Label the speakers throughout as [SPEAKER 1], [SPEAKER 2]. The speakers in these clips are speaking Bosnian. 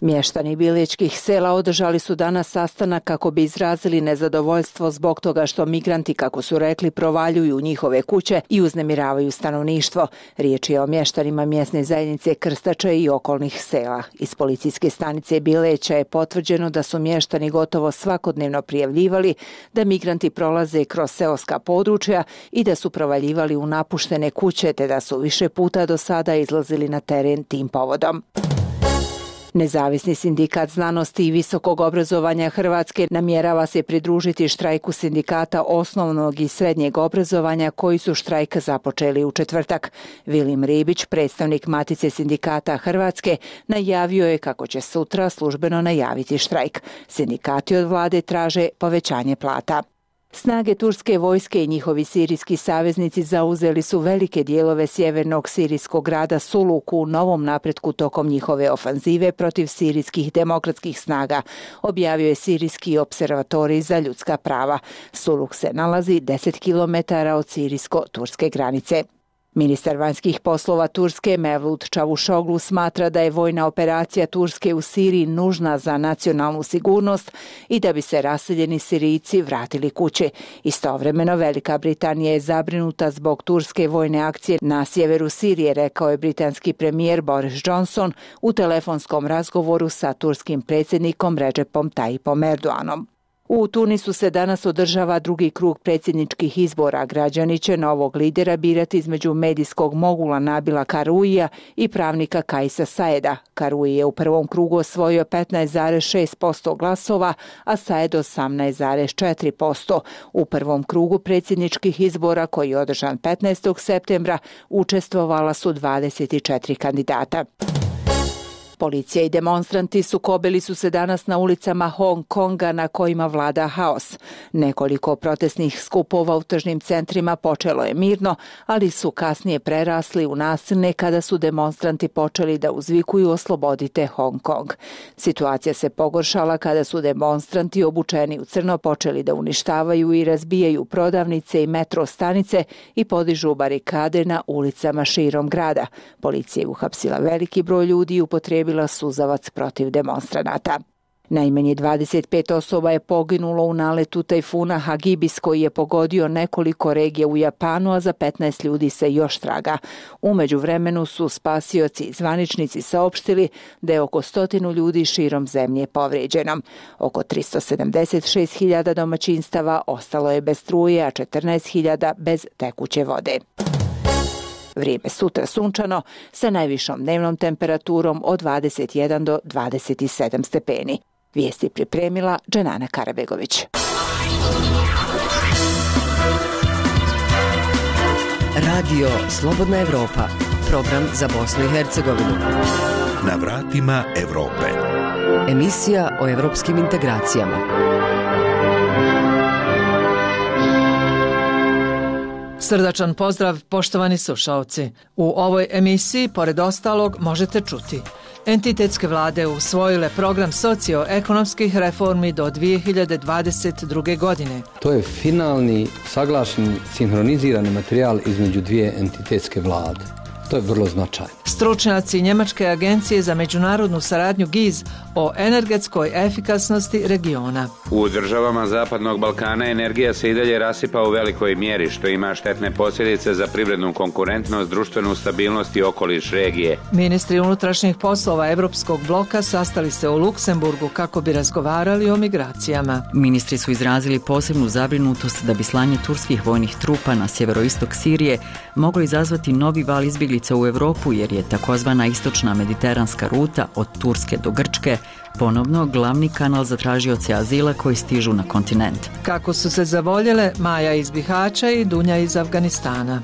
[SPEAKER 1] Mještani Biliječkih sela održali su danas sastanak kako bi izrazili nezadovoljstvo zbog toga što migranti, kako su rekli, provaljuju njihove kuće i uznemiravaju stanovništvo. Riječ je o mještanima mjesne zajednice Krstača i okolnih sela. Iz policijske stanice Bileća je potvrđeno da su mještani gotovo svakodnevno prijavljivali da migranti prolaze kroz seoska područja i da su provaljivali u napuštene kuće te da su više puta do sada izlazili na teren tim povodom. Nezavisni sindikat znanosti i visokog obrazovanja Hrvatske namjerava se pridružiti štrajku sindikata osnovnog i srednjeg obrazovanja koji su štrajk započeli u četvrtak. Vilim Ribić, predstavnik Matice sindikata Hrvatske, najavio je kako će sutra službeno najaviti štrajk. Sindikati od vlade traže povećanje plata. Snage turske vojske i njihovi sirijski saveznici zauzeli su velike dijelove sjevernog sirijskog grada Suluku u novom napretku tokom njihove ofanzive protiv sirijskih demokratskih snaga, objavio je sirijski observatori za ljudska prava. Suluk se nalazi 10 km od sirijsko-turske granice. Ministar vanjskih poslova Turske Mevlut Čavušoglu smatra da je vojna operacija Turske u Siriji nužna za nacionalnu sigurnost i da bi se raseljeni Sirijci vratili kuće. Istovremeno Velika Britanija je zabrinuta zbog turske vojne akcije na sjeveru Sirije, rekao je britanski premijer Boris Johnson u telefonskom razgovoru sa turskim predsjednikom Recepom Tayyipom Erdoganom. U Tunisu se danas održava drugi krug predsjedničkih izbora. Građani će novog lidera birati između medijskog mogula Nabila Karuija i pravnika Kajsa Saeda. Karuji je u prvom krugu osvojio 15,6% glasova, a Saed 18,4%. U prvom krugu predsjedničkih izbora koji je održan 15. septembra učestvovala su 24 kandidata. Policija i demonstranti sukobili su se danas na ulicama Hong Konga na kojima vlada haos. Nekoliko protestnih skupova u tržnim centrima počelo je mirno, ali su kasnije prerasli u nasilne kada su demonstranti počeli da uzvikuju oslobodite Hong Kong. Situacija se pogoršala kada su demonstranti obučeni u crno počeli da uništavaju i razbijaju prodavnice i metro stanice i podižu barikade na ulicama širom grada. Policija je uhapsila veliki broj ljudi i upotrebila upotrebila suzavac protiv demonstranata. Najmanje 25 osoba je poginulo u naletu tajfuna Hagibis koji je pogodio nekoliko regija u Japanu, a za 15 ljudi se još traga. Umeđu vremenu su spasioci i zvaničnici saopštili da je oko stotinu ljudi širom zemlje povređeno. Oko 376.000 domaćinstava ostalo je bez struje, a 14.000 bez tekuće vode. Vrijeme sutra sunčano sa najvišom dnevnom temperaturom od 21 do 27 stepeni. Vijesti pripremila Dženana Karabegović.
[SPEAKER 2] Radio Slobodna Evropa. Program za Bosnu i Hercegovinu.
[SPEAKER 3] Na vratima Evrope.
[SPEAKER 2] Emisija o evropskim integracijama.
[SPEAKER 4] Srdačan pozdrav, poštovani slušalci. U ovoj emisiji, pored ostalog, možete čuti. Entitetske vlade usvojile program socioekonomskih reformi do 2022. godine.
[SPEAKER 5] To je finalni, saglašeni, sinhronizirani materijal između dvije entitetske vlade. To je vrlo značajno.
[SPEAKER 4] Stručnjaci Njemačke agencije za međunarodnu saradnju GIZ o energetskoj efikasnosti regiona.
[SPEAKER 6] U državama Zapadnog Balkana energija se i dalje rasipa u velikoj mjeri, što ima štetne posljedice za privrednu konkurentnost, društvenu stabilnost i okoliš regije.
[SPEAKER 4] Ministri unutrašnjih poslova Evropskog bloka sastali se u Luksemburgu kako bi razgovarali o migracijama.
[SPEAKER 2] Ministri su izrazili posebnu zabrinutost da bi slanje turskih vojnih trupa na sjeveroistok Sirije moglo izazvati novi val izbjegli izbjeglica u Evropu jer je takozvana istočna mediteranska ruta od Turske do Grčke ponovno glavni kanal za tražioce azila koji stižu na kontinent.
[SPEAKER 4] Kako su se zavoljele Maja iz Bihaća i Dunja iz Afganistana.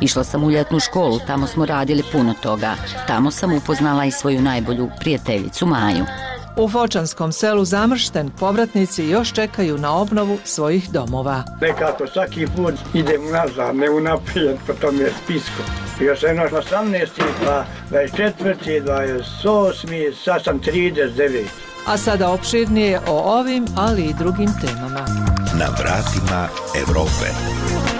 [SPEAKER 7] Išla sam u ljetnu školu, tamo smo radili puno toga. Tamo sam upoznala i svoju najbolju prijateljicu Maju.
[SPEAKER 4] U Fočanskom selu Zamršten povratnici još čekaju na obnovu svojih domova.
[SPEAKER 8] Nekako svaki put idem nazad, ne unaprijed po tom je spisku. Još sam naš 18. pa 24. 28. sad sam 39.
[SPEAKER 4] A sada opširnije o ovim, ali i drugim temama.
[SPEAKER 3] Na vratima Evrope.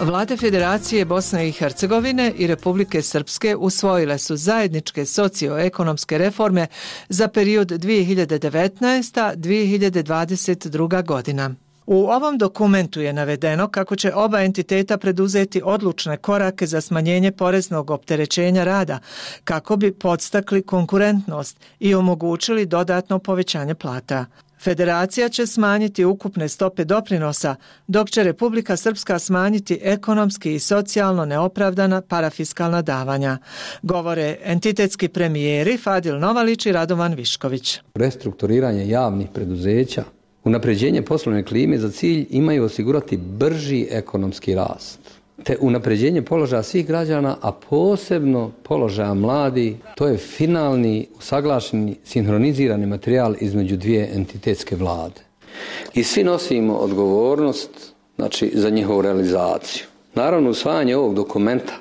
[SPEAKER 4] Vlade Federacije Bosne i Hercegovine i Republike Srpske usvojile su zajedničke socioekonomske reforme za period 2019-2022 godina. U ovom dokumentu je navedeno kako će oba entiteta preduzeti odlučne korake za smanjenje poreznog opterećenja rada kako bi podstakli konkurentnost i omogućili dodatno povećanje plata. Federacija će smanjiti ukupne stope doprinosa, dok će Republika Srpska smanjiti ekonomski i socijalno neopravdana parafiskalna davanja. Govore entitetski premijeri Fadil Novalić i Radovan Višković.
[SPEAKER 5] Restrukturiranje javnih preduzeća, unapređenje poslovne klime za cilj imaju osigurati brži ekonomski rast te unapređenje položaja svih građana, a posebno položaja mladi, to je finalni, usaglašeni, sinhronizirani materijal između dvije entitetske vlade. I svi nosimo odgovornost znači, za njihovu realizaciju. Naravno, usvajanje ovog dokumenta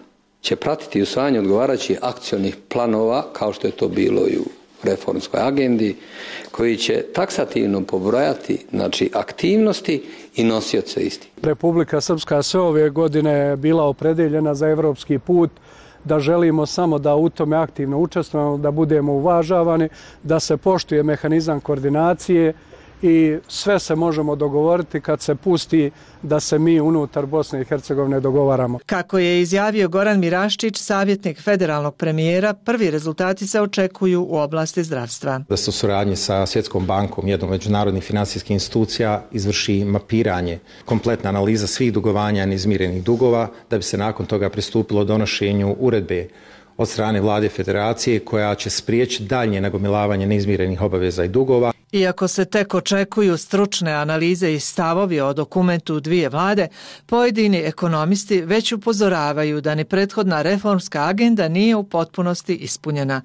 [SPEAKER 5] će pratiti usvajanje odgovarajućih akcionih planova, kao što je to bilo i u reformskoj agendi, koji će taksativno pobrojati znači, aktivnosti i nosioce isti.
[SPEAKER 9] Republika Srpska sve ove godine bila opredeljena za evropski put, da želimo samo da u tome aktivno učestvujemo, da budemo uvažavani, da se poštuje mehanizam koordinacije, i sve se možemo dogovoriti kad se pusti da se mi unutar Bosne i Hercegovine dogovaramo.
[SPEAKER 4] Kako je izjavio Goran Miraščić, savjetnik federalnog premijera, prvi rezultati se očekuju u oblasti zdravstva.
[SPEAKER 10] Da se u suradnji sa Svjetskom bankom, jednom međunarodnih finansijskih institucija, izvrši mapiranje, kompletna analiza svih dugovanja neizmirenih dugova, da bi se nakon toga pristupilo donošenju uredbe od strane vlade federacije koja će spriječiti daljnje nagomilavanje neizmirenih obaveza i dugova.
[SPEAKER 4] Iako se tek očekuju stručne analize i stavovi o dokumentu dvije vlade, pojedini ekonomisti već upozoravaju da ni prethodna reformska agenda nije u potpunosti ispunjena.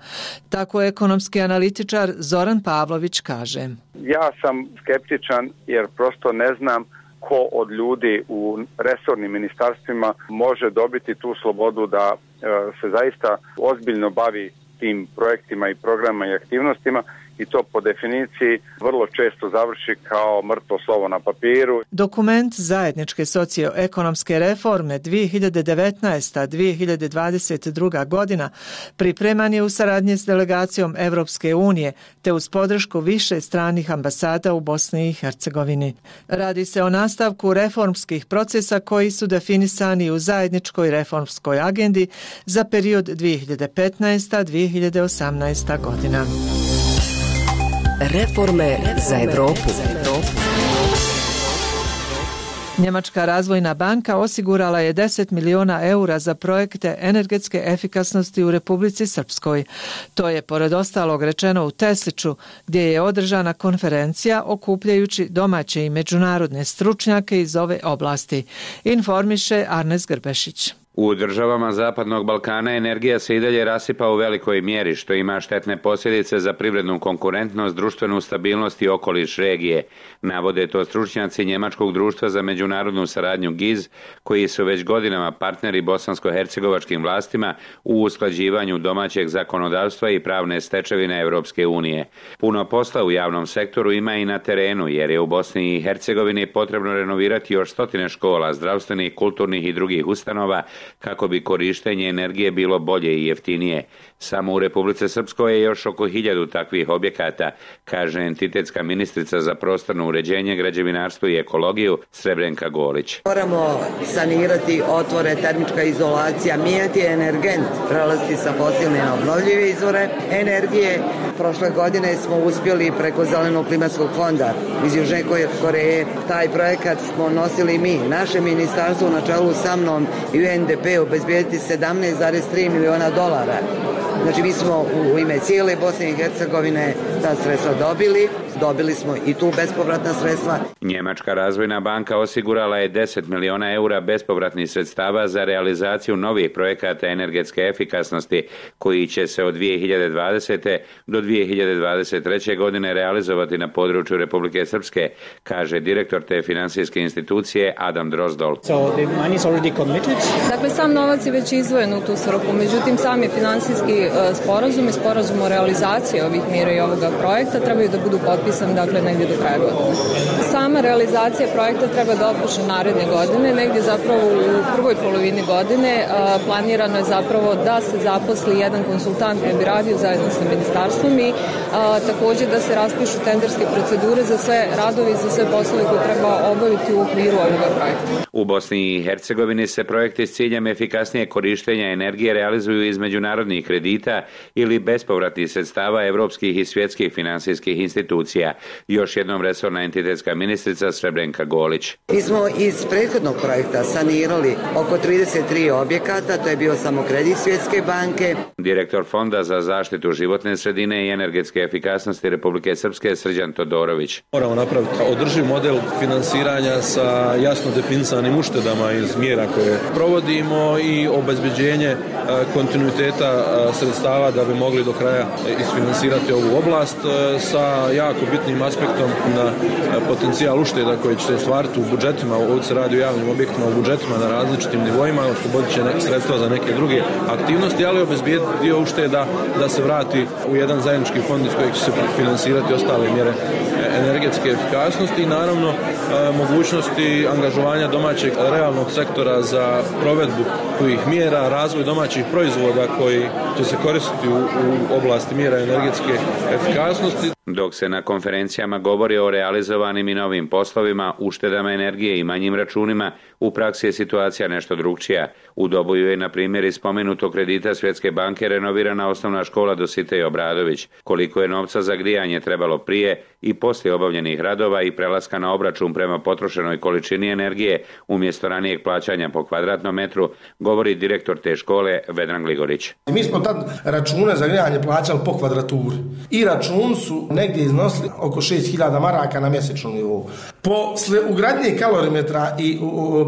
[SPEAKER 4] Tako ekonomski analitičar Zoran Pavlović kaže.
[SPEAKER 11] Ja sam skeptičan jer prosto ne znam ko od ljudi u resornim ministarstvima može dobiti tu slobodu da e, se zaista ozbiljno bavi tim projektima i programima i aktivnostima i to po definiciji vrlo često završi kao mrtvo slovo na papiru.
[SPEAKER 4] Dokument zajedničke socioekonomske reforme 2019-2022 godina pripreman je u saradnji s delegacijom Evropske unije te uz podršku više stranih ambasada u Bosni i Hercegovini. Radi se o nastavku reformskih procesa koji su definisani u zajedničkoj reformskoj agendi za period 2015-2018 godina.
[SPEAKER 7] Reforme za Evropu.
[SPEAKER 4] Njemačka razvojna banka osigurala je 10 miliona eura za projekte energetske efikasnosti u Republici Srpskoj. To je pored ostalog rečeno u Tesliću, gdje je održana konferencija okupljajući domaće i međunarodne stručnjake iz ove oblasti, informiše Arnes Grbešić.
[SPEAKER 6] U državama Zapadnog Balkana energija se i dalje rasipa u velikoj mjeri, što ima štetne posljedice za privrednu konkurentnost, društvenu stabilnost i okoliš regije. Navode to stručnjaci Njemačkog društva za međunarodnu saradnju GIZ, koji su već godinama partneri bosansko-hercegovačkim vlastima u usklađivanju domaćeg zakonodavstva i pravne stečevine Evropske unije. Puno posla u javnom sektoru ima i na terenu, jer je u Bosni i Hercegovini potrebno renovirati još stotine škola, zdravstvenih, kulturnih i drugih ustanova, kako bi korištenje energije bilo bolje i jeftinije. Samo u Republice Srpskoj je još oko hiljadu takvih objekata, kaže entitetska ministrica za prostorno uređenje, građevinarstvo i ekologiju Srebrenka Golić.
[SPEAKER 12] Moramo sanirati otvore, termička izolacija, mijeti energent, prelaziti sa fosilne na obnovljive izvore energije. Prošle godine smo uspjeli preko Zelenog klimatskog fonda iz Južne Koreje. Taj projekat smo nosili mi, naše ministarstvo na čelu sa mnom i UNDP obezbijeti 17,3 miliona dolara Znači mi smo u ime cijele Bosne i Hercegovine ta sredstva dobili, dobili smo i tu bespovratna sredstva.
[SPEAKER 6] Njemačka razvojna banka osigurala je 10 miliona eura bespovratnih sredstava za realizaciju novih projekata energetske efikasnosti koji će se od 2020. do 2023. godine realizovati na području Republike Srpske, kaže direktor te finansijske institucije Adam Drozdol.
[SPEAKER 13] So the money is already committed.
[SPEAKER 14] Dakle, sam novac je već izvojen u tu svrhu, međutim, sami finansijski E, sporazum i sporazum o realizaciji ovih mjera i ovoga projekta trebaju da budu potpisan, dakle, negdje do kraja godine. Sama realizacija projekta treba da otpoče naredne godine, negdje zapravo u prvoj polovini godine planirano je zapravo da se zaposli jedan konsultant koji bi radio zajedno sa ministarstvom i a, također da se raspišu tenderske procedure za sve radovi, za sve poslove koje treba obaviti u okviru ovoga projekta.
[SPEAKER 6] U Bosni i Hercegovini se projekti s ciljem efikasnije korištenja energije realizuju iz međunarodnih kredita ili bespovratnih sredstava evropskih i svjetskih finansijskih institucija. Još jednom resorna entitetska ministrica Srebrenka Golić.
[SPEAKER 12] Mi smo iz prethodnog projekta sanirali oko 33 objekata, to je bio samo kredit Svjetske banke.
[SPEAKER 6] Direktor Fonda za zaštitu životne sredine i energetske efikasnosti Republike Srpske Srđan Todorović.
[SPEAKER 15] Moramo napraviti održiv model finansiranja sa jasno definisanim uštedama iz mjera koje provodimo i obezbeđenje e, kontinuiteta e, sredstava da bi mogli do kraja e, isfinansirati ovu oblast e, sa jako bitnim aspektom na e, potencijal ušteda koji će se u budžetima, ovdje se radi o javnim objektima u budžetima na različitim nivoima, oslobodit će neke sredstva za neke druge aktivnosti, ali obezbijeti dio ušteda da se vrati u jedan zajednički fond iz kojeg će se finansirati ostale mjere energetske efikasnosti i naravno mogućnosti angažovanja domaćeg realnog sektora za provedbu tih mjera, razvoj domaćih proizvoda koji će se koristiti u, u oblasti mjera energetske efikasnosti.
[SPEAKER 6] Dok se na konferencijama govori o realizovanim i novim poslovima, uštedama energije i manjim računima, u praksi je situacija nešto drugčija. U Doboju je, na primjer, iz spomenutog kredita Svjetske banke renovirana osnovna škola Dosite i Obradović. Koliko je novca za grijanje trebalo prije i poslije obavljenih radova i prelaska na obračun prema potrošenoj količini energije umjesto ranijeg plaćanja po kvadratnom metru, govori direktor te škole Vedran Gligorić.
[SPEAKER 16] Mi smo tad račune za grijanje plaćali po kvadraturi i račun su negdje iznosili oko 6000 maraka na mjesečnom nivou. Po ugradnje kalorimetra i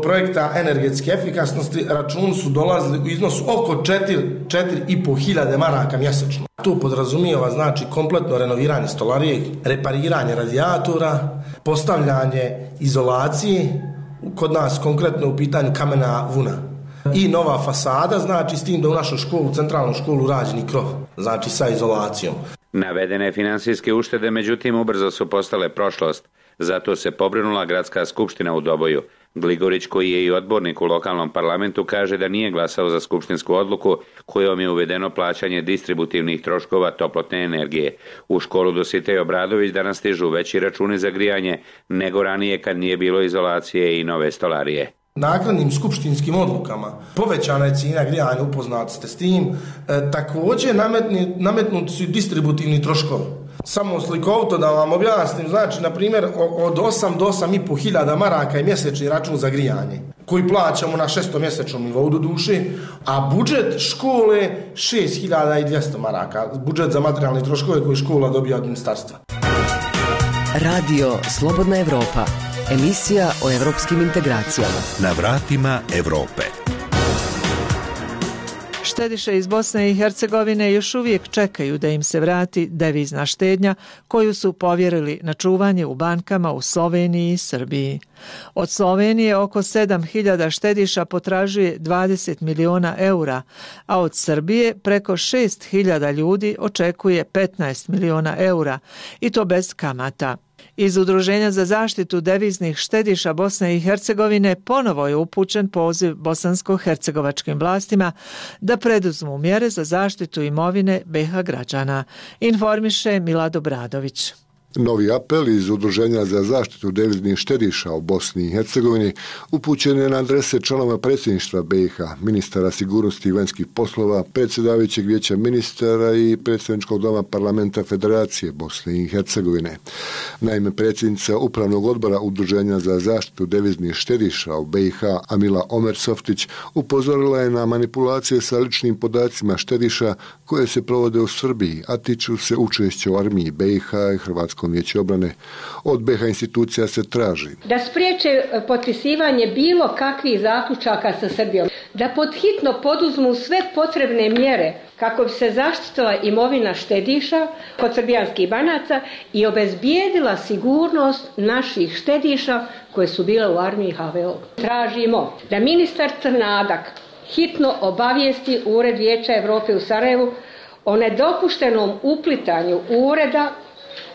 [SPEAKER 16] projekta energetske efikasnosti račun su dolazili u iznosu oko 4-4,5 maraka mjesečno. Tu podrazumijeva znači kompletno renoviranje stolarije, repariranje radijatora, postavljanje izolacije, kod nas konkretno u pitanju kamena vuna. I nova fasada, znači s tim da u našu školu, centralnu školu rađeni krov, znači sa izolacijom.
[SPEAKER 6] Navedene finansijske uštede, međutim, ubrzo su postale prošlost. Zato se pobrinula gradska skupština u Doboju. Gligorić, koji je i odbornik u lokalnom parlamentu, kaže da nije glasao za skupštinsku odluku kojom je uvedeno plaćanje distributivnih troškova toplotne energije. U školu Dositej Obradović danas stižu veći računi za grijanje nego ranije kad nije bilo izolacije i nove stolarije.
[SPEAKER 16] Nakladnim skupštinskim odlukama povećana je cijena grijanja, upoznati ste s tim, e, također nametni, nametnuti su distributivni troškovi. Samo slikovito da vam objasnim, znači, na primjer, od 8 do 8,5 hiljada maraka je mjesečni račun za grijanje, koji plaćamo na šestomjesečnom nivou do duše, a budžet škole 6.200 maraka, budžet za materijalne troškove koje škola dobija od ministarstva.
[SPEAKER 7] Radio Slobodna Evropa, emisija o evropskim integracijama.
[SPEAKER 3] Na vratima Evrope.
[SPEAKER 4] Štediše iz Bosne i Hercegovine još uvijek čekaju da im se vrati devizna štednja koju su povjerili na čuvanje u bankama u Sloveniji i Srbiji. Od Slovenije oko 7000 štediša potražuje 20 miliona eura, a od Srbije preko 6000 ljudi očekuje 15 miliona eura i to bez kamata. Iz Udruženja za zaštitu deviznih štediša Bosne i Hercegovine ponovo je upućen poziv bosansko-hercegovačkim vlastima da preduzmu mjere za zaštitu imovine BH građana, informiše Milado Bradović.
[SPEAKER 17] Novi apel iz Udruženja za zaštitu deviznih štediša u Bosni i Hercegovini upućen je na adrese članova predsjedništva BiH, ministara sigurnosti i vanjskih poslova, predsjedavajućeg vijeća ministara i predsjedničkog doma parlamenta Federacije Bosne i Hercegovine. Naime, predsjednica Upravnog odbora Udruženja za zaštitu deviznih štediša u BiH, Amila Omersoftić, upozorila je na manipulacije sa ličnim podacima štediša koje se provode u Srbiji, a tiču se učešća u armiji BiH i Hrvatskom vijeću obrane. Od BH institucija se traži.
[SPEAKER 18] Da spriječe e, potpisivanje bilo kakvih zaključaka sa Srbijom. Da podhitno poduzmu sve potrebne mjere kako bi se zaštitila imovina štediša kod srbijanskih banaca i obezbijedila sigurnost naših štediša koje su bile u armiji HVO. Tražimo da ministar Crnadak hitno obavijesti Ured Vijeća Evrope u Sarajevu o nedopuštenom uplitanju ureda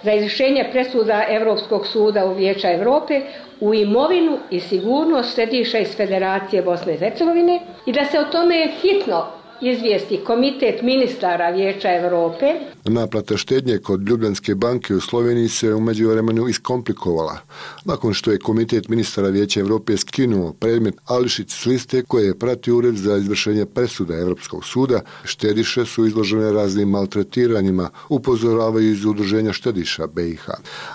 [SPEAKER 18] za izvršenje presuda Evropskog suda u Vijeća Evrope u imovinu i sigurnost središa iz Federacije Bosne i Hercegovine i da se o tome hitno izvijesti Komitet ministara Vijeća Evrope.
[SPEAKER 17] Naplata štednje kod Ljubljanske banke u Sloveniji se umeđu vremenu iskomplikovala. Nakon što je Komitet ministara Vijeća Evrope skinuo predmet Ališić s liste koje je prati ured za izvršenje presuda Evropskog suda, štediše su izložene raznim maltretiranjima, upozoravaju iz udruženja štediša BiH.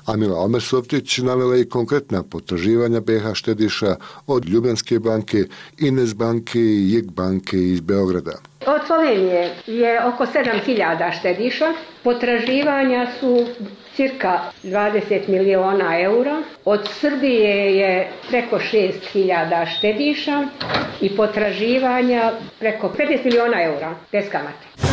[SPEAKER 17] Amila Omersovtić navela i konkretna potraživanja BiH štediša od Ljubljanske banke, Ines banke i Jek banke iz Beograda.
[SPEAKER 18] Od Slovenije je oko 7000 štediša. Potraživanja su cirka 20 miliona eura. Od Srbije je preko 6000 štediša i potraživanja preko 50 miliona eura bez kamate.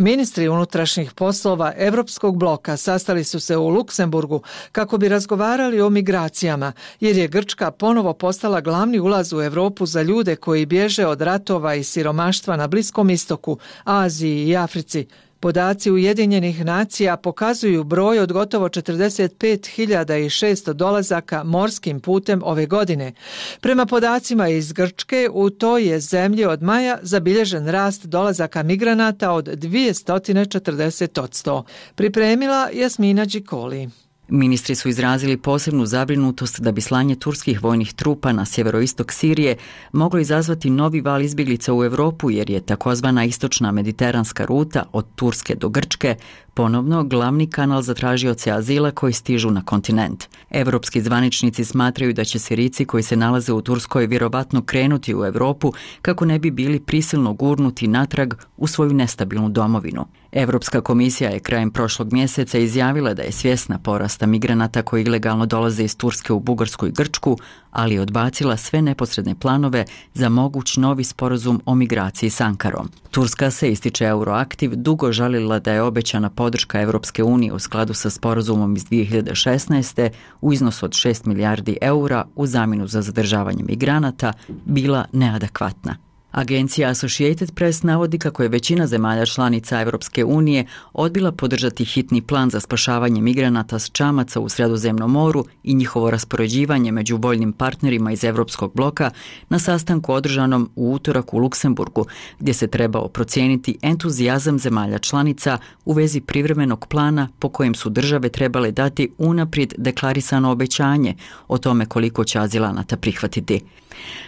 [SPEAKER 4] Ministri unutrašnjih poslova Evropskog bloka sastali su se u Luksemburgu kako bi razgovarali o migracijama, jer je Grčka ponovo postala glavni ulaz u Evropu za ljude koji bježe od ratova i siromaštva na Bliskom istoku, Aziji i Africi. Podaci Ujedinjenih nacija pokazuju broj od gotovo 45.600 dolazaka morskim putem ove godine. Prema podacima iz Grčke, u toj je zemlji od maja zabilježen rast dolazaka migranata od 240%. Pripremila Jasmina Đikoli.
[SPEAKER 2] Ministri su izrazili posebnu zabrinutost da bi slanje turskih vojnih trupa na sjeveroistok Sirije moglo izazvati novi val izbjeglica u Europu jer je takozvana istočna mediteranska ruta od Turske do Grčke ponovno glavni kanal za tražioce azila koji stižu na kontinent. Evropski zvaničnici smatraju da će Sirici koji se nalaze u Turskoj vjerovatno krenuti u Europu kako ne bi bili prisilno gurnuti natrag u svoju nestabilnu domovinu. Evropska komisija je krajem prošlog mjeseca izjavila da je svjesna porasta migranata koji ilegalno dolaze iz Turske u Bugarsku i Grčku, ali je odbacila sve neposredne planove za moguć novi sporazum o migraciji s Ankarom. Turska se ističe Euroaktiv dugo žalila da je obećana podrška Evropske unije u skladu sa sporazumom iz 2016. u iznosu od 6 milijardi eura u zamjenu za zadržavanje migranata bila neadekvatna. Agencija Associated Press navodi kako je većina zemalja članica Evropske unije odbila podržati hitni plan za spašavanje migranata s čamaca u Sredozemnom moru i njihovo raspoređivanje među voljnim partnerima iz Evropskog bloka na sastanku održanom u utorak u Luksemburgu, gdje se trebao procijeniti entuzijazam zemalja članica u vezi privremenog plana po kojem su države trebale dati unaprijed deklarisano obećanje o tome koliko će azilanata prihvatiti.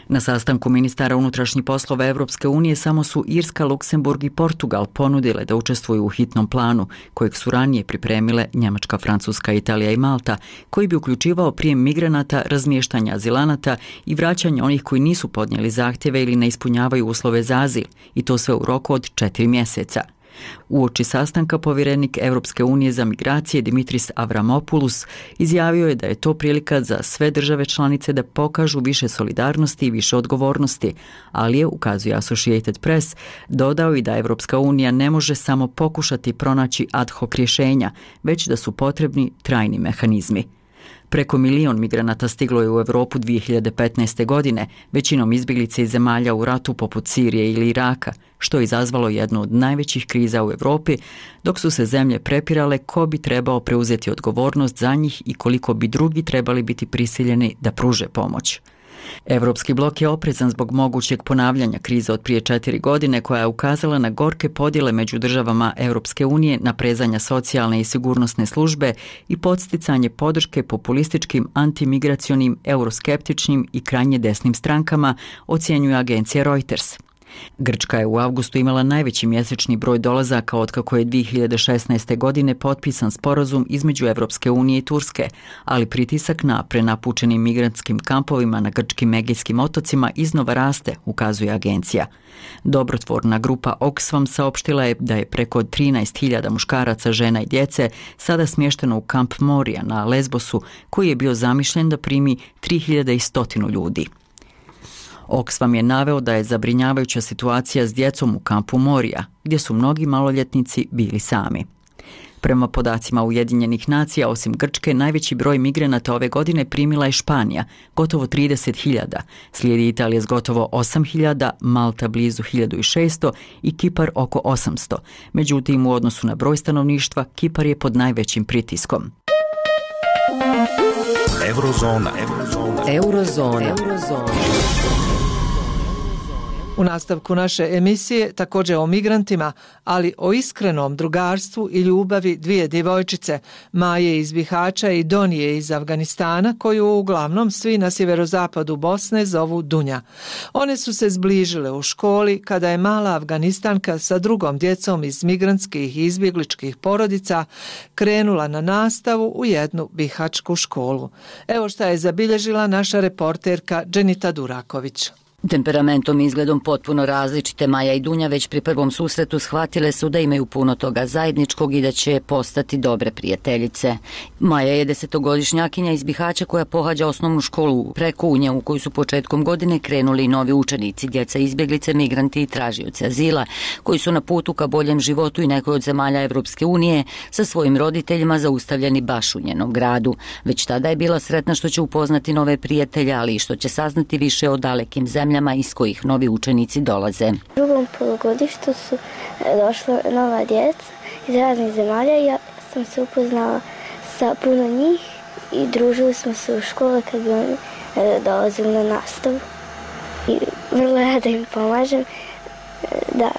[SPEAKER 2] Na sastanku ministara unutrašnjih poslova Evropske unije samo su Irska, Luksemburg i Portugal ponudile da učestvuju u hitnom planu, kojeg su ranije pripremile Njemačka, Francuska, Italija i Malta, koji bi uključivao prijem migranata, razmještanja azilanata i vraćanje onih koji nisu podnijeli zahtjeve ili ne ispunjavaju uslove za azil, i to sve u roku od četiri mjeseca. U oči sastanka povjerenik Europske unije za migracije Dimitris Avramopoulos izjavio je da je to prilika za sve države članice da pokažu više solidarnosti i više odgovornosti, ali je, ukazuje Associated Press, dodao i da Europska unija ne može samo pokušati pronaći ad hoc rješenja, već da su potrebni trajni mehanizmi. Preko milion migranata stiglo je u Evropu 2015. godine, većinom izbjeglice iz zemalja u ratu poput Sirije ili Iraka, što je izazvalo jednu od najvećih kriza u Evropi, dok su se zemlje prepirale ko bi trebao preuzeti odgovornost za njih i koliko bi drugi trebali biti prisiljeni da pruže pomoć. Evropski blok je oprezan zbog mogućeg ponavljanja krize od prije četiri godine koja je ukazala na gorke podjele među državama Europske unije na prezanja socijalne i sigurnosne službe i podsticanje podrške populističkim, antimigracionim, euroskeptičnim i krajnje desnim strankama, ocjenjuje agencija Reuters. Grčka je u avgustu imala najveći mjesečni broj dolazaka od kako je 2016. godine potpisan sporazum između Evropske unije i Turske, ali pritisak na prenapučenim migrantskim kampovima na grčkim Egejskim otocima iznova raste, ukazuje agencija. Dobrotvorna grupa Oxfam saopštila je da je preko 13.000 muškaraca, žena i djece sada smješteno u kamp Morija na Lesbosu, koji je bio zamišljen da primi 3.100 ljudi. Oxfam je naveo da je zabrinjavajuća situacija s djecom u kampu Morija, gdje su mnogi maloljetnici bili sami. Prema podacima Ujedinjenih nacija, osim Grčke, najveći broj migranata ove godine primila je Španija, gotovo 30.000, slijedi Italija s gotovo 8.000, Malta blizu 1.600 i Kipar oko 800. Međutim, u odnosu na broj stanovništva, Kipar je pod najvećim pritiskom.
[SPEAKER 3] Eurozona. Eurozona.
[SPEAKER 7] Eurozona. Eurozona.
[SPEAKER 4] U nastavku naše emisije također o migrantima, ali o iskrenom drugarstvu i ljubavi dvije djevojčice, Maje iz Bihaća i Donije iz Afganistana, koju uglavnom svi na sjeverozapadu Bosne zovu Dunja. One su se zbližile u školi kada je mala Afganistanka sa drugom djecom iz migrantskih i izbjegličkih porodica krenula na nastavu u jednu bihačku školu. Evo šta je zabilježila naša reporterka Dženita Duraković.
[SPEAKER 19] Temperamentom i izgledom potpuno različite Maja i Dunja već pri prvom susretu shvatile su da imaju puno toga zajedničkog i da će postati dobre prijateljice. Maja je desetogodišnjakinja iz Bihaća koja pohađa osnovnu školu preko Unja u koju su početkom godine krenuli novi učenici, djeca izbjeglice, migranti i tražioci azila, koji su na putu ka boljem životu i nekoj od zemalja Evropske unije sa svojim roditeljima zaustavljeni baš u njenom gradu. Već tada je bila sretna što će upoznati nove prijatelje, ali i što će saznati više o dalekim zemljama zemljama iz kojih novi učenici dolaze.
[SPEAKER 20] U drugom polugodištu su e, došla nova djeca iz raznih zemalja i ja sam se upoznala sa puno njih i družili smo se u škole kad bi oni e, dolazili na nastavu. I vrlo rada im pomažem e, da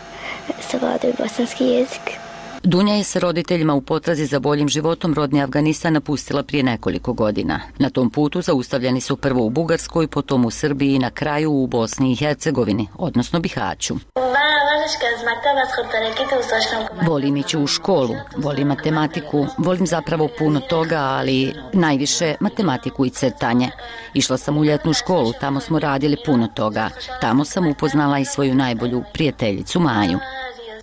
[SPEAKER 20] savladaju bosanski jezik.
[SPEAKER 19] Dunja je sa roditeljima u potrazi za boljim životom rodni Afganistan napustila prije nekoliko godina. Na tom putu zaustavljeni su prvo u Bugarskoj, potom u Srbiji i na kraju u Bosni i Hercegovini, odnosno Bihaću. Volim ići u školu, volim matematiku, volim zapravo puno toga, ali najviše matematiku i crtanje. Išla sam u ljetnu školu, tamo smo radili puno toga. Tamo sam upoznala i svoju najbolju prijateljicu Maju.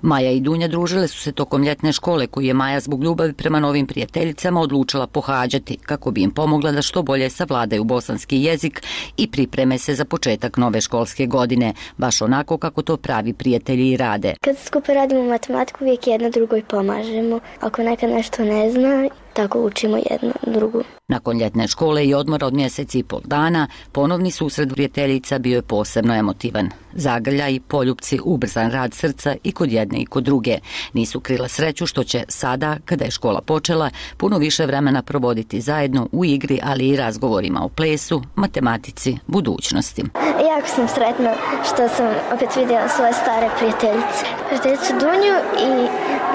[SPEAKER 19] Maja i Dunja družile su se tokom ljetne škole koju je Maja zbog ljubavi prema novim prijateljicama odlučila pohađati kako bi im pomogla da što bolje savladaju bosanski jezik i pripreme se za početak nove školske godine, baš onako kako to pravi prijatelji i rade.
[SPEAKER 20] Kad skupo radimo matematiku, uvijek jedno drugoj pomažemo. Ako neka nešto ne zna, tako učimo jedno drugu.
[SPEAKER 19] Nakon ljetne škole i odmora od mjeseci i pol dana, ponovni susred prijateljica bio je posebno emotivan. Zagrlja i poljupci, ubrzan rad srca i kod jedne i kod druge. Nisu krila sreću što će sada, kada je škola počela, puno više vremena provoditi zajedno u igri, ali i razgovorima o plesu, matematici, budućnosti.
[SPEAKER 20] Jako sam sretna što sam opet vidjela svoje stare prijateljice. Prijateljicu Dunju i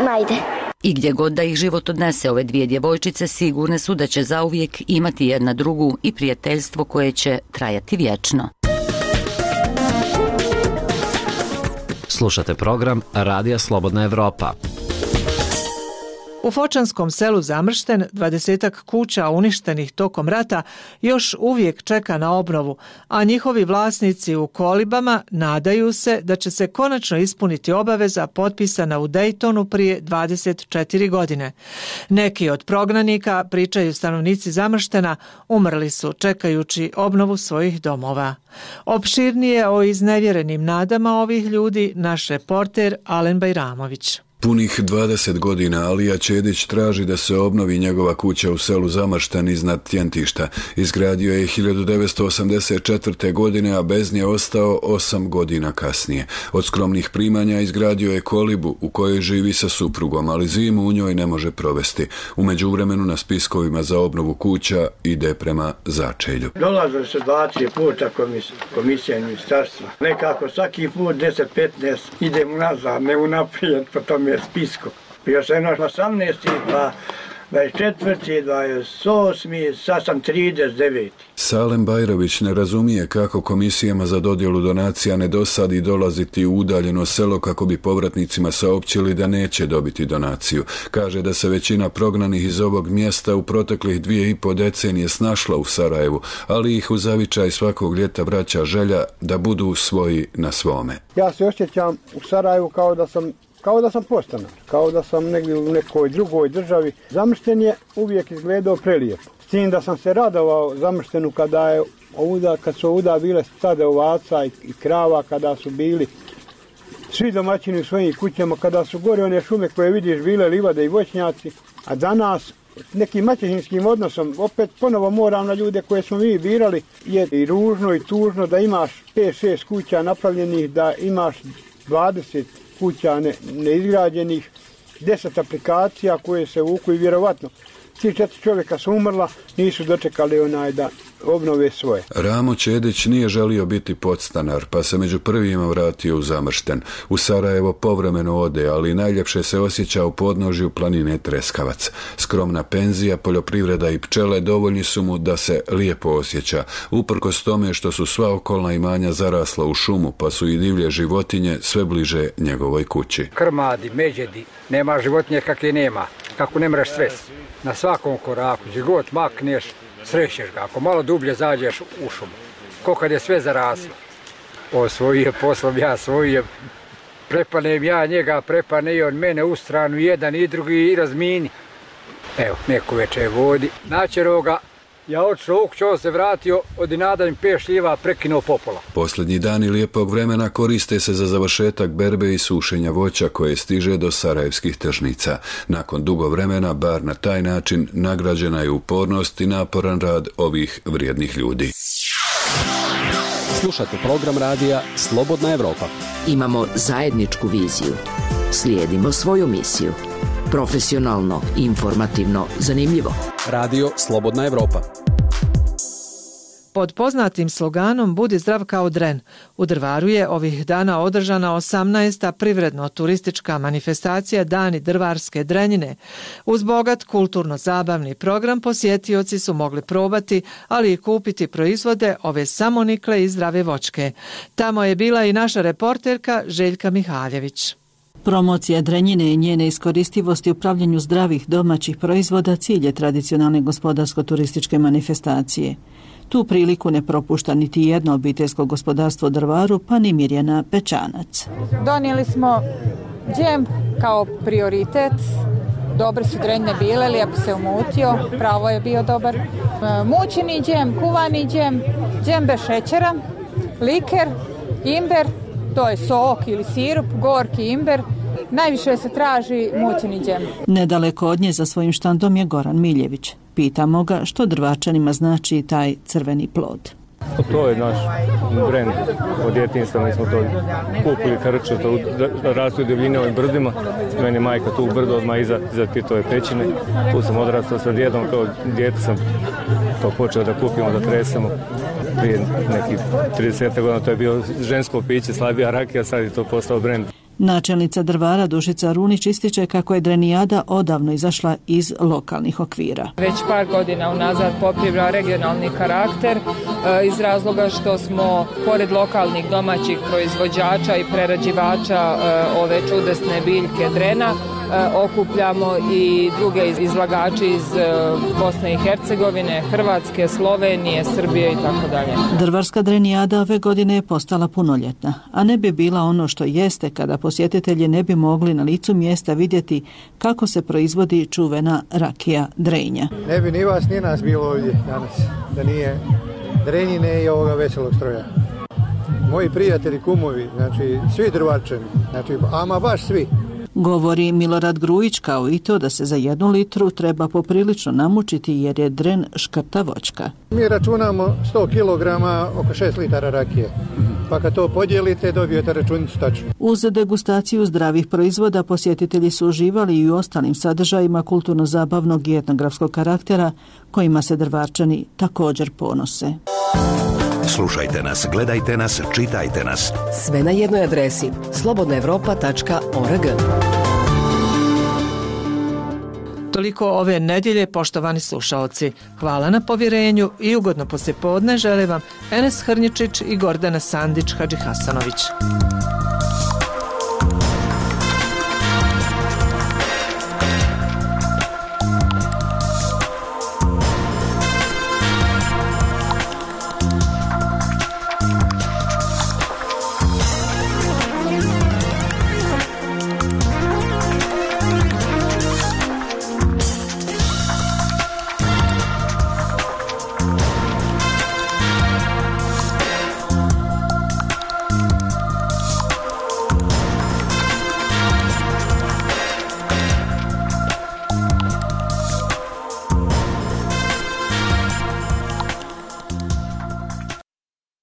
[SPEAKER 20] Majde.
[SPEAKER 19] I gdje god da ih život odnese ove dvije djevojčice, sigurne su da će zauvijek imati jedna drugu i prijateljstvo koje će trajati vječno.
[SPEAKER 21] Slušate program Radija Slobodna Evropa.
[SPEAKER 4] U Fočanskom selu Zamršten, dvadesetak kuća uništenih tokom rata još uvijek čeka na obnovu, a njihovi vlasnici u kolibama nadaju se da će se konačno ispuniti obaveza potpisana u Dejtonu prije 24 godine. Neki od prognanika, pričaju stanovnici Zamrštena, umrli su čekajući obnovu svojih domova. Opširnije o iznevjerenim nadama ovih ljudi naš reporter Alen Bajramović.
[SPEAKER 22] Punih 20 godina Alija Čedić traži da se obnovi njegova kuća u selu Zamaštan iznad Tjentišta. Izgradio je 1984. godine, a bez nje ostao 8 godina kasnije. Od skromnih primanja izgradio je kolibu u kojoj živi sa suprugom, ali zimu u njoj ne može provesti. U međuvremenu na spiskovima za obnovu kuća ide prema začelju.
[SPEAKER 8] Dolaze se 20 puta komisija, komisija ministarstva. Nekako svaki put 10-15 idem nazad, ne unaprijed, po tome je spisko. Bio sam na 18. pa 24. 28. sad sam 39.
[SPEAKER 22] Salem Bajrović ne razumije kako komisijama za dodjelu donacija ne dosadi dolaziti u udaljeno selo kako bi povratnicima saopćili da neće dobiti donaciju. Kaže da se većina prognanih iz ovog mjesta u proteklih dvije i po decenije snašla u Sarajevu, ali ih u zavičaj svakog ljeta vraća želja da budu svoji na svome.
[SPEAKER 23] Ja se osjećam u Sarajevu kao da sam kao da sam postanar, kao da sam negdje u nekoj drugoj državi. Zamršten je uvijek izgledao prelijepo. S tim da sam se radovao zamrštenu kada je ovuda, kad su ovuda bile stade ovaca i, i krava, kada su bili svi domaćini u svojim kućama, kada su gore one šume koje vidiš bile livade i voćnjaci, a danas nekim maćehinskim odnosom, opet ponovo moram na ljude koje smo mi birali, je i ružno i tužno da imaš 5-6 kuća napravljenih, da imaš 20 kuća ne, neizgrađenih, deset aplikacija koje se vuku i vjerovatno ti četiri čovjeka su umrla, nisu dočekali onaj da obnove svoje.
[SPEAKER 22] Ramo Čedić nije želio biti podstanar, pa se među prvima vratio u Zamršten. U Sarajevo povremeno ode, ali najljepše se osjeća u podnožju planine Treskavac. Skromna penzija, poljoprivreda i pčele dovoljni su mu da se lijepo osjeća, uprkos tome što su sva okolna imanja zarasla u šumu, pa su i divlje životinje sve bliže njegovoj kući.
[SPEAKER 24] Krmadi, međedi, nema životinje kakve nema, kako ne mreš sve. Na svakom koraku, gdje god makneš, srećeš ga. Ako malo dublje zađeš u šumu, ko kad je sve zaraslo. O svoji poslom, ja svoje, je prepanem ja njega, prepane i on mene u stranu, jedan i drugi i razmini. Evo, neko veče vodi. Načero ga, Ja odšao u kuću, se vratio, od inada im peš ljiva prekinuo popola.
[SPEAKER 22] Posljednji dani lijepog vremena koriste se za završetak berbe i sušenja voća koje stiže do sarajevskih tržnica. Nakon dugo vremena, bar na taj način, nagrađena je upornost i naporan rad ovih vrijednih ljudi.
[SPEAKER 21] Slušate program radija Slobodna Evropa.
[SPEAKER 7] Imamo zajedničku viziju. Slijedimo svoju misiju. Profesionalno, informativno, zanimljivo.
[SPEAKER 21] Radio Slobodna Evropa.
[SPEAKER 4] Pod poznatim sloganom Budi zdrav kao dren, u Drvaru je ovih dana održana 18. privredno-turistička manifestacija Dani drvarske drenjine. Uz bogat kulturno-zabavni program posjetioci su mogli probati, ali i kupiti proizvode ove samonikle i zdrave vočke. Tamo je bila i naša reporterka Željka Mihaljević.
[SPEAKER 25] Promocija drenjine i njene iskoristivosti u pravljenju zdravih domaćih proizvoda cilje tradicionalne gospodarsko-turističke manifestacije. Tu priliku ne propušta niti jedno obiteljsko gospodarstvo drvaru, pa ni Mirjana Pečanac.
[SPEAKER 26] Donijeli smo džem kao prioritet. Dobre su drenjne bile, lijepo se umutio, pravo je bio dobar. E, mućeni džem, kuvani džem, džem bez šećera, liker, imber, to je sok ili sirup, gorki imber, najviše se traži mućeni džem.
[SPEAKER 25] Nedaleko od nje za svojim štandom je Goran Miljević. Pitamo ga što drvačanima znači taj crveni plod.
[SPEAKER 27] To je naš brend od djetinstva, mi smo to kupili krče, to rastu u divljine ovim brdima. Meni majka tu u brdo odmah iza, iza Titove pećine. Tu sam odrastao sa djedom, kao djete sam to počeo da kupimo, da tresemo. Prije nekih 30 godina to je bio žensko piće, slabija rakija, sad je to postao brend.
[SPEAKER 25] Načelnica drvara Dušica Runić ističe kako je Drenijada odavno izašla iz lokalnih okvira.
[SPEAKER 26] Već par godina unazad poprivla regionalni karakter e, iz razloga što smo pored lokalnih domaćih proizvođača i prerađivača e, ove čudesne biljke drena okupljamo i druge izlagače iz e, Bosne i Hercegovine, Hrvatske, Slovenije, Srbije i tako dalje.
[SPEAKER 25] Drvarska drenijada ove godine je postala punoljetna, a ne bi bila ono što jeste kada posjetitelji ne bi mogli na licu mjesta vidjeti kako se proizvodi čuvena rakija drenja.
[SPEAKER 23] Ne bi ni vas ni nas bilo ovdje danas, da nije drenjine i ovoga veselog stroja. Moji prijatelji, kumovi, znači svi drvačani, znači ama baš svi.
[SPEAKER 25] Govori Milorad Grujić kao i to da se za jednu litru treba poprilično namučiti jer je dren škrta voćka.
[SPEAKER 28] Mi računamo 100 kg oko 6 litara rakije. Pa kad to podijelite dobijete računicu tačno.
[SPEAKER 25] Uz degustaciju zdravih proizvoda posjetitelji su uživali i u ostalim sadržajima kulturno-zabavnog i etnografskog karaktera kojima se drvarčani također ponose.
[SPEAKER 23] Slušajte nas, gledajte nas, čitajte nas.
[SPEAKER 7] Sve na jednoj adresi slobodnaevropa.org.
[SPEAKER 4] Toliko ove nedjelje, poštovani slušalci. Hvala na povjerenju i ugodno poslijepodne žele vam Enes Hrnjičić i Gordana Sandić Hadži Hasanović.